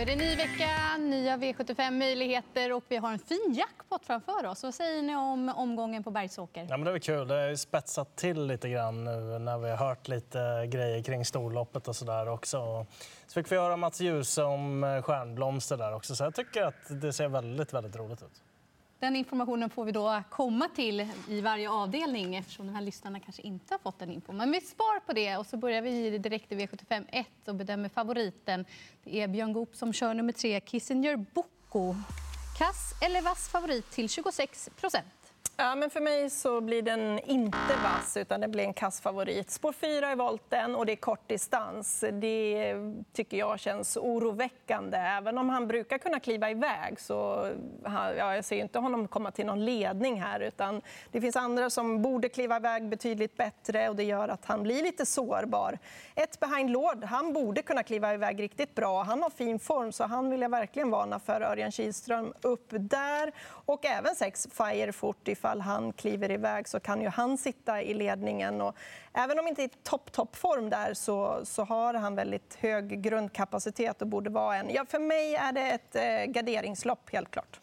är det ny vecka, nya V75-möjligheter och vi har en fin jackpot framför oss. Vad säger ni om omgången på Bergsåker? Ja, men det är kul. Det har spetsat till lite grann nu när vi har hört lite grejer kring storloppet och så där också. Så fick vi höra Mats Djuse om stjärnblomster där också. Så jag tycker att det ser väldigt, väldigt roligt ut. Den informationen får vi då komma till i varje avdelning eftersom de här lyssnarna kanske inte har fått den info. Men vi spar på det och så börjar vi direkt i V75 1 och bedömer favoriten. Det är Björn Goop som kör nummer tre, Kissinger Boko. Kass eller vass favorit till 26 procent. Ja, men för mig så blir den inte vass, utan det blir en kass favorit. Spår 4 i volten och det är kort distans. Det tycker jag känns oroväckande. Även om han brukar kunna kliva iväg så ja, jag ser inte honom komma till någon ledning här. Utan det finns andra som borde kliva iväg betydligt bättre och det gör att han blir lite sårbar. Ett behind Lord, han borde kunna kliva iväg riktigt bra. Han har fin form så han vill jag verkligen varna för. Örjan Kihlström upp där. Och även sex Fire Fort ifall han kliver iväg så kan ju han sitta i ledningen. Och även om inte i topp, toppform där så, så har han väldigt hög grundkapacitet och borde vara en... Ja, för mig är det ett eh, garderingslopp, helt klart.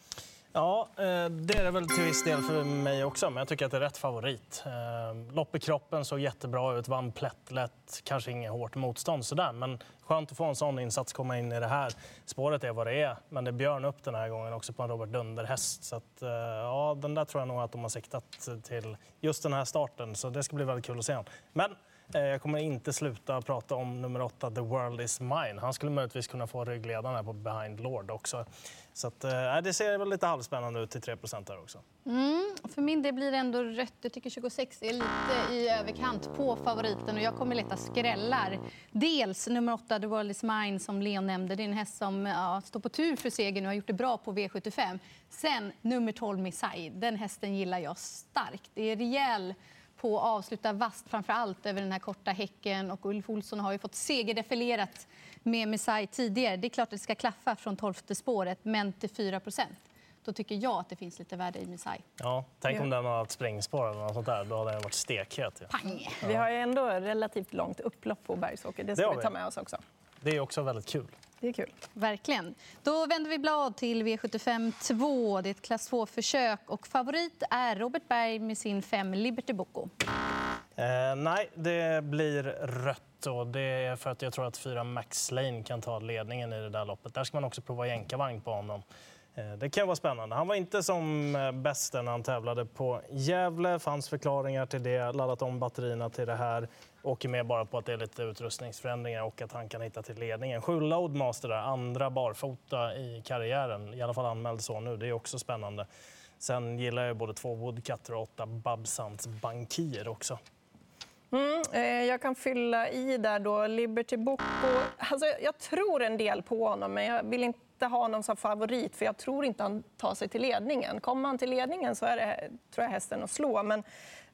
Ja, eh, det är det väl till viss del för mig också, men jag tycker att det är rätt favorit. Eh, lopp i kroppen såg jättebra ut, vann plättlätt, kanske inget hårt motstånd sådär, men skönt att få en sån insats, komma in i det här. Spåret är vad det är, men det björn upp den här gången också på en Robert Dunder-häst. Så att, eh, ja, den där tror jag nog att de har siktat till just den här starten, så det ska bli väldigt kul att se. Men Eh, jag kommer inte sluta prata om nummer åtta, The World Is Mine. Han skulle möjligtvis kunna få ryggledaren här på Behind Lord också. Så att, eh, det ser väl lite halvspännande ut till 3 där också. Mm, för min del blir det ändå rött. Jag tycker 26 är lite i överkant på favoriten och jag kommer leta skrällar. Dels nummer 8, The World Is Mine, som Leon nämnde. Det är en häst som ja, står på tur för segern och har gjort det bra på V75. Sen nummer 12, Missai. Den hästen gillar jag starkt. Det är rejäl på att avsluta vast, framför allt över den här korta häcken. Och Ulf Olsson har ju fått segerdefilerat med Messiah tidigare. Det är klart att det ska klaffa från 12 spåret, men till 4 då tycker jag att det finns lite värde i Messiah. Ja, tänk om den hade haft springspår eller något sånt där. Då hade den varit stekhet. Ja. Pang. Vi har ju ändå relativt långt upplopp på Bergsåker. Det ska det vi ta med oss också. Det är också väldigt kul. Det är kul. Verkligen. Då vänder vi blad till V75 2. Det är ett klass 2-försök. Och favorit är Robert Berg med sin 5 Liberty Boko. Eh, nej, det blir rött. Och det är för att jag tror att fyra Max Lane kan ta ledningen i det där loppet. Där ska man också prova jänkarvagn på honom. Eh, det kan vara spännande. Han var inte som eh, bäst när han tävlade på Gävle. fanns förklaringar till det. Laddat om batterierna till det här. Åker med bara på att det är lite utrustningsförändringar och att han kan hitta till ledningen. Sju Loadmaster där, andra barfota i karriären. I alla fall anmäld så nu. Det är också spännande. Sen gillar jag både två Woodcutter och åtta Babsans Bankir också. Mm, eh, jag kan fylla i där då. Liberty Boko. Alltså, jag tror en del på honom, men jag vill inte ha honom som favorit för jag tror inte han tar sig till ledningen. Kommer han till ledningen så är det tror jag, hästen att slå. Men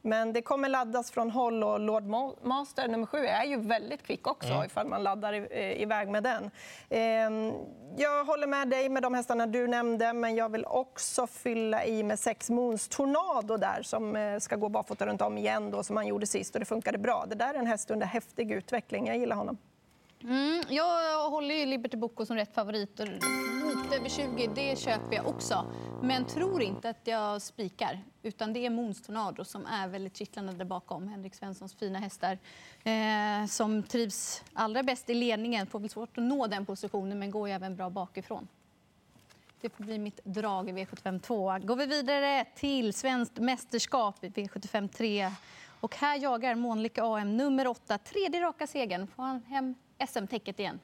men det kommer laddas från håll och Lord Master nummer sju är ju väldigt kvick också mm. ifall man laddar eh, iväg med den. Ehm, jag håller med dig med de hästarna du nämnde, men jag vill också fylla i med sex Moons Tornado där som eh, ska gå barfota runt om igen då, som han gjorde sist och det funkade bra. Det där är en häst under häftig utveckling. Jag gillar honom. Mm, jag håller ju Liberty Boko som rätt favorit. Lite över 20, det köper jag också. Men tror inte att jag spikar. Utan det är Moons Tornado som är väldigt kittlande där bakom. Henrik Svenssons fina hästar eh, som trivs allra bäst i ledningen. Får väl svårt att nå den positionen, men går ju även bra bakifrån. Det får bli mitt drag i V75 2. Går vi vidare till svenskt mästerskap i V75 3. Och här jagar Månlycke AM nummer 8. Tredje raka segern. Får han hem SM-täcket igen?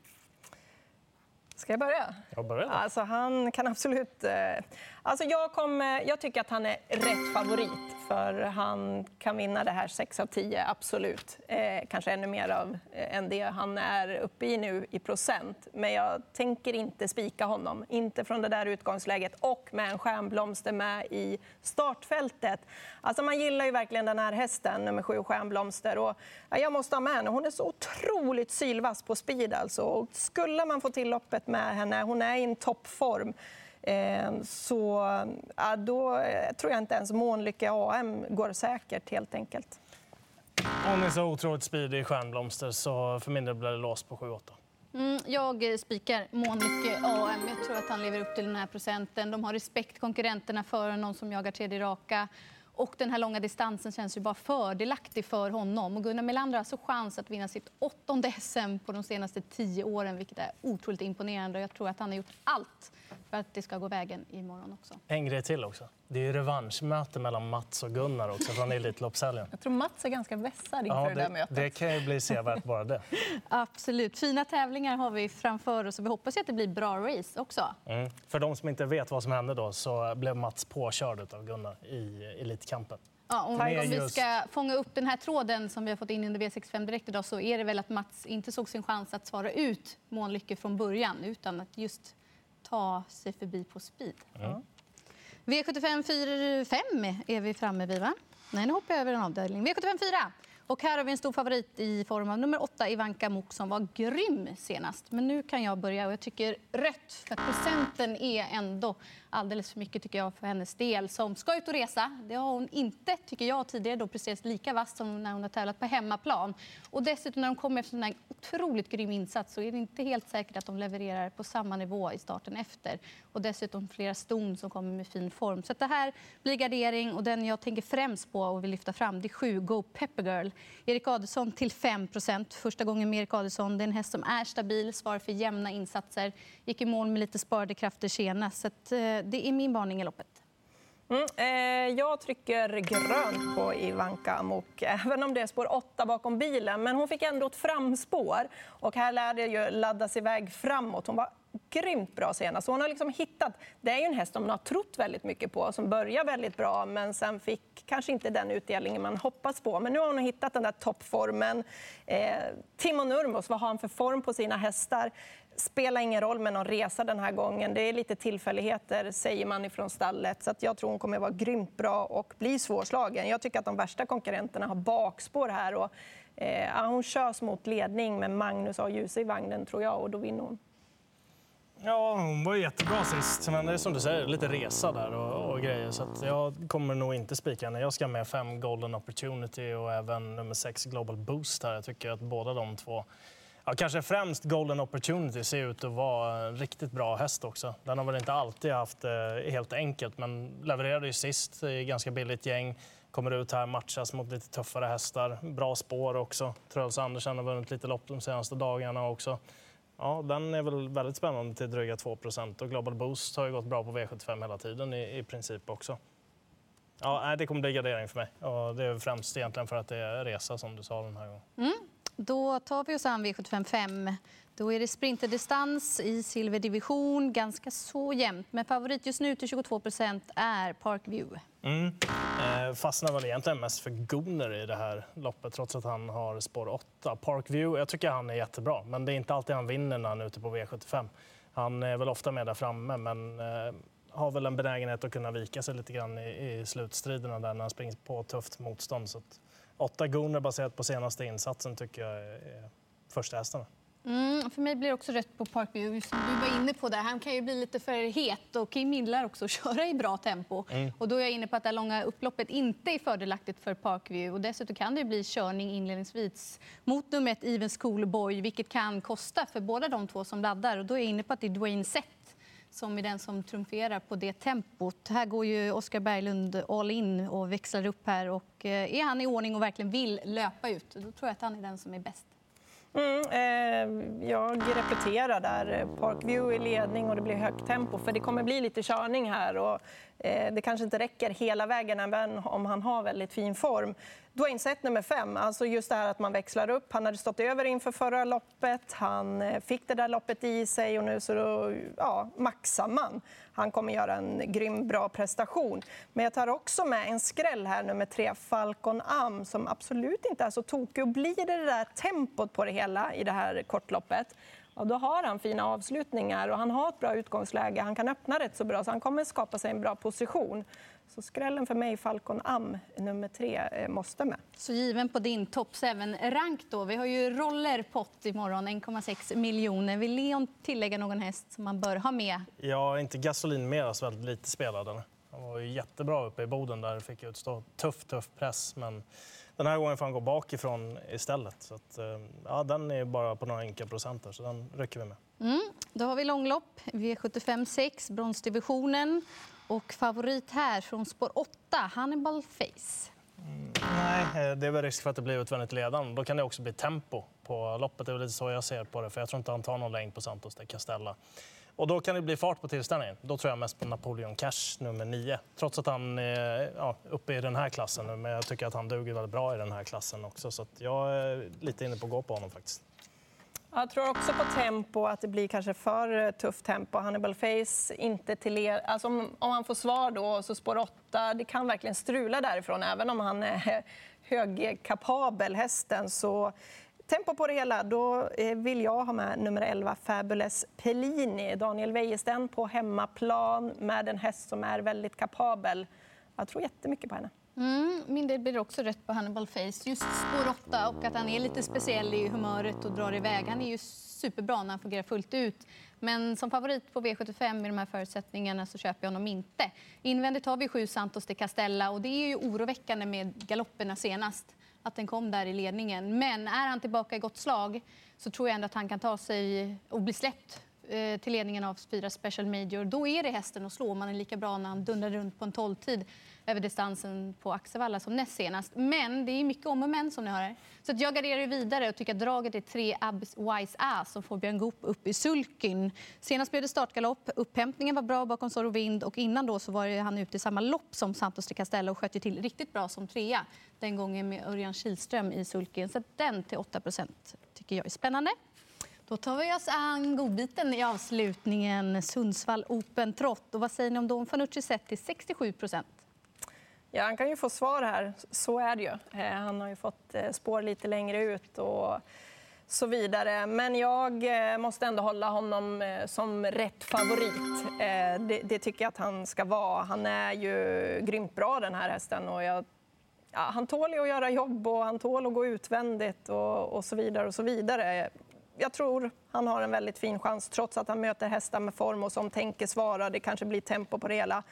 Ska jag börja? Jag börjar. Alltså, han kan absolut... Eh, alltså, jag, kommer, jag tycker att han är rätt favorit för han kan vinna det här 6 av 10, absolut. Eh, kanske ännu mer av, eh, än det han är uppe i nu i procent. Men jag tänker inte spika honom, inte från det där utgångsläget och med en stjärnblomster med i startfältet. Alltså man gillar ju verkligen den här hästen, nummer sju, Stjärnblomster. Och, ja, jag måste ha med henne. Hon är så otroligt sylvass på speed. Alltså. Och skulle man få till loppet med henne, hon är i en toppform Eh, så ja, då eh, tror jag inte ens Månlycke AM går säkert, helt enkelt. Hon är så otroligt speedig i Stjärnblomster, så för min del blir det låst på 7-8. Mm, jag spikar Månlycke AM. Jag tror att han lever upp till den här procenten. De har respekt konkurrenterna för någon som jagar tredje raka. Och den här långa distansen känns ju bara fördelaktig för honom. Och Gunnar Melander har alltså chans att vinna sitt åttonde SM på de senaste tio åren, vilket är otroligt imponerande. Jag tror att han har gjort allt för att det ska gå vägen imorgon också. En grej till också. Det är ju revanschmöte mellan Mats och Gunnar också från Elitloppshelgen. Jag tror Mats är ganska vässad inför Ja, det där det, mötet. det kan ju bli sevärt bara det. Absolut. Fina tävlingar har vi framför oss och vi hoppas ju att det blir bra race också. Mm. För de som inte vet vad som hände då så blev Mats påkörd av Gunnar i Elitkampen. Ja, om, om vi ska fånga upp den här tråden som vi har fått in under V65 Direkt idag så är det väl att Mats inte såg sin chans att svara ut Månlycke från början utan att just ta sig förbi på speed. V75 4-5 är vi framme vid, va? Nej, nu hoppar jag över en avdelning. V75 4. Och här har vi en stor favorit i form av nummer åtta, Ivanka Mok, som var grym senast. Men nu kan jag börja och jag tycker rött, för presenten procenten är ändå alldeles för mycket tycker jag för hennes del. Som ska ut och resa. Det har hon inte, tycker jag, tidigare då presterat lika vasst som när hon har tävlat på hemmaplan. Och dessutom när de kommer efter en här otroligt grym insats så är det inte helt säkert att de levererar på samma nivå i starten efter. Och dessutom flera ston som kommer med fin form. Så att det här blir gardering och den jag tänker främst på och vill lyfta fram det är sju Go Pepper Girl. Erik Adelsson till 5% Första gången med Erik Adelsson. Det är en häst som är stabil, svarar för jämna insatser. Gick i mål med lite sparade krafter senast. Så att, eh, det är min varning i loppet. Mm, eh, jag trycker grönt på Ivanka Amok, även om det är spår 8 bakom bilen. Men hon fick ändå ett framspår och här lär det ju laddas iväg framåt. Hon var grymt bra senast. Alltså, hon har liksom hittat, det är ju en häst som hon har trott väldigt mycket på, som börjar väldigt bra men sen fick kanske inte den utdelningen man hoppas på. Men nu har hon hittat den där toppformen. Eh, Timo Nurmos, vad har han för form på sina hästar? Spelar ingen roll med någon resa den här gången. Det är lite tillfälligheter, säger man ifrån stallet. Så att jag tror hon kommer vara grymt bra och bli svårslagen. Jag tycker att de värsta konkurrenterna har bakspår här. Och, eh, hon körs mot ledning med Magnus A. Djuse i vagnen, tror jag, och då vinner hon. Ja, hon var ju jättebra sist, men det är som du säger, lite resa där och, och grejer. Så att jag kommer nog inte spika henne. Jag ska med fem Golden Opportunity och även nummer sex Global Boost här. Jag tycker att båda de två, ja, kanske främst Golden Opportunity ser ut att vara en riktigt bra häst också. Den har väl inte alltid haft det helt enkelt, men levererade ju sist i ganska billigt gäng. Kommer ut här, matchas mot lite tuffare hästar. Bra spår också. Truls Andersen har vunnit lite lopp de senaste dagarna också. Ja, den är väl väldigt spännande till dryga 2 och Global Boost har ju gått bra på V75 hela tiden i, i princip också. Ja, det kommer bli gradering för mig. Och det är främst egentligen för att det är resa som du sa den här gången. Mm. Då tar vi oss an V755. Då är det sprinterdistans i silverdivision, ganska så jämnt. Men favorit just nu till 22% är Parkview. Mm. Eh, fastnar väl egentligen mest för Gunnar i det här loppet trots att han har spår 8. Parkview, jag tycker han är jättebra, men det är inte alltid han vinner när han är ute på V75. Han är väl ofta med där framme, men eh, har väl en benägenhet att kunna vika sig lite grann i, i slutstriderna där när han springer på tufft motstånd. Så att, åtta Gunnar baserat på senaste insatsen tycker jag är, första hästarna. Mm, för mig blir det också rött på Parkview. Du var inne på där. Han kan ju bli lite för het och Kim gillar också att köra i bra tempo. Och då är jag inne på att det långa upploppet inte är fördelaktigt för Parkview. Och dessutom kan det bli körning inledningsvis mot nummer ett Even Schoolboy, vilket kan kosta för båda de två som laddar. Och då är jag inne på att det är Dwayne Sett som är den som trumferar på det tempot. Här går ju Oskar Berglund all in och växlar upp här. Och eh, är han i ordning och verkligen vill löpa ut, då tror jag att han är den som är bäst. Mm, eh, jag repeterar där. Parkview i ledning och det blir högt tempo. För det kommer bli lite körning här. Och, Eh, det kanske inte räcker hela vägen även om han har väldigt fin form. Du har insett nummer fem, alltså just det här att man växlar upp. Han hade stått över inför förra loppet. Han eh, fick det där loppet i sig och nu så då, ja, maxar man. Han kommer göra en grym bra prestation. Men jag tar också med en skräll här, nummer tre, Falcon Am, som absolut inte är så tokig. Och blir det det där tempot på det hela i det här kortloppet, ja, då har han fina avslutningar och han har ett bra utgångsläge. Han kan öppna rätt så bra, så han kommer skapa sig en bra position. Så skrällen för mig, Falcon Am, nummer tre, eh, måste med. Så given på din topp 7-rank då. Vi har ju rollerpott imorgon, 1,6 miljoner. Vill Leon tillägga någon häst som man bör ha med? Ja, inte gasolin Meras väldigt lite spelad. Han var ju jättebra uppe i Boden där, fick utstå tuff, tuff press. Men Den här gången får han gå bakifrån istället. Så att, eh, ja, den är bara på några enkla procent, så den rycker vi med. Mm. Då har vi långlopp, V75 6, bronsdivisionen. Och favorit här från spår 8, Hannibal Face. Mm, nej, eh, det är väl risk för att det blir utvändigt ledande. Då kan det också bli tempo på loppet. Det är lite så jag ser på det, för jag tror inte han tar någon längd på Santos de Castella. Och då kan det bli fart på tillställningen. Då tror jag mest på Napoleon Cash nummer 9. Trots att han är ja, uppe i den här klassen nu, men jag tycker att han duger väldigt bra i den här klassen också. Så jag är lite inne på att gå på honom faktiskt. Jag tror också på tempo, att det blir kanske för tufft tempo. Hannibal Face inte till er. Alltså om, om han får svar då, så spår 8, det kan verkligen strula därifrån. Även om han är högkapabel, hästen, så tempo på det hela. Då eh, vill jag ha med nummer 11, Fabulous Pellini. Daniel Wäjersten på hemmaplan med en häst som är väldigt kapabel. Jag tror jättemycket på henne. Mm, min del blir också rätt på Hannibal Face. Just spår 8 och att han är lite speciell i humöret och drar iväg. Han är ju superbra när han fungerar fullt ut. Men som favorit på V75 i de här förutsättningarna så köper jag honom inte. Invändigt har vi sju Santos de Castella och det är ju oroväckande med galopperna senast. Att den kom där i ledningen. Men är han tillbaka i gott slag så tror jag ändå att han kan ta sig och bli släppt eh, till ledningen av fyra Special Major. Då är det hästen att slå. Man är lika bra när han dundrar runt på en tolvtid över distansen på Axevalla som näst senast. Men det är mycket om och men som ni hör. Så att jag garderar vidare och tycker att draget är tre Abs Wise Ass som får Björn Goop upp i sulken. Senast blev det startgalopp. Upphämtningen var bra bakom Zorro Vind och innan då så var han ute i samma lopp som Santos de Castella och sköt ju till riktigt bra som trea. Den gången med Örjan Kihlström i sulken. Så den till 8% tycker jag är spännande. Då tar vi oss an godbiten i avslutningen. Sundsvall Open Trot. Och vad säger ni om Don Fanucci sett till 67 Ja, han kan ju få svar här. Så är det ju. Eh, han har ju fått eh, spår lite längre ut och så vidare. Men jag eh, måste ändå hålla honom som rätt favorit. Det, det tycker jag att han ska vara. Han är ju grymt bra den här hästen och jag ja, han tål ju att göra jobb och han tål att gå utvändigt och, och, så vidare. och så vidare. Jag tror han har en väldigt fin chans trots att han möter hästar med form och som tänker svara. Det kanske blir tempo på det hela.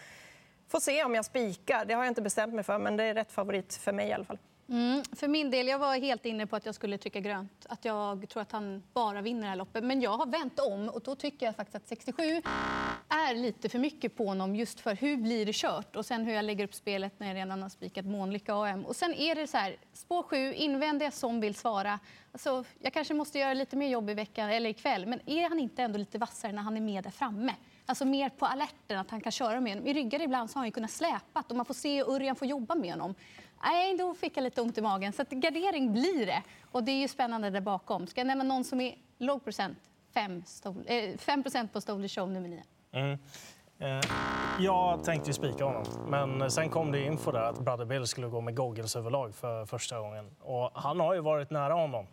Får se om jag spikar. Det har jag inte bestämt mig för, men det är rätt favorit för mig i alla fall. Mm, för min del, jag var helt inne på att jag skulle trycka grönt. Att jag tror att han bara vinner det här loppet. Men jag har vänt om och då tycker jag faktiskt att 67 är lite för mycket på honom just för hur blir det kört och sen hur jag lägger upp spelet när jag redan har spikat Månlycka AM. Och sen är det så här, spår 7, invändiga som vill svara. Alltså, jag kanske måste göra lite mer jobb i veckan eller ikväll, men är han inte ändå lite vassare när han är med där framme? Alltså mer på alerten, att han kan köra med honom. I ryggar ibland så har han kunnat släpa och man får se Örjan få jobba med honom. Nej, då fick jag lite ont i magen. Så att gardering blir det. Och det är ju spännande där bakom. Ska jag nämna någon som är låg procent? 5 eh, procent på Stoley Show nummer 9. Mm. Eh, jag tänkte ju spika honom, men sen kom det info där att Brother Bill skulle gå med goggles överlag för första gången. Och han har ju varit nära honom.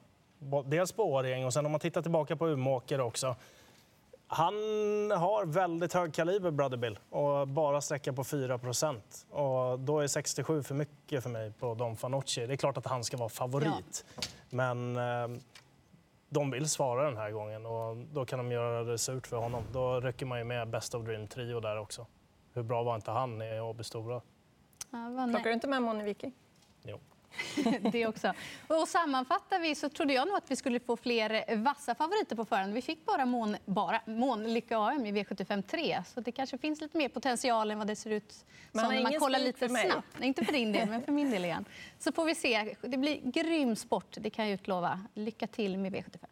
Dels på Årjäng och sen om man tittar tillbaka på Umeåker också han har väldigt hög kaliber, Brother Bill, och bara sträcka på 4 och Då är 67 för mycket för mig på Don Fanucci. Det är klart att han ska vara favorit, ja. men eh, de vill svara den här gången och då kan de göra det surt för honom. Då rycker man ju med Best of Dream Trio där också. Hur bra var inte han i Åby Stora? Ja, Plockar du inte med Moni Viking? Jo. det också. Och sammanfattar vi så trodde jag nog att vi skulle få fler vassa favoriter på förhand. Vi fick bara Mån, bara, Mån Lycka AM i V75 3. Så det kanske finns lite mer potential än vad det ser ut som när man kollar lite snabbt. Nej, inte för din del, men för min del igen. Så får vi se. Det blir grym sport, det kan jag utlova. Lycka till med V75.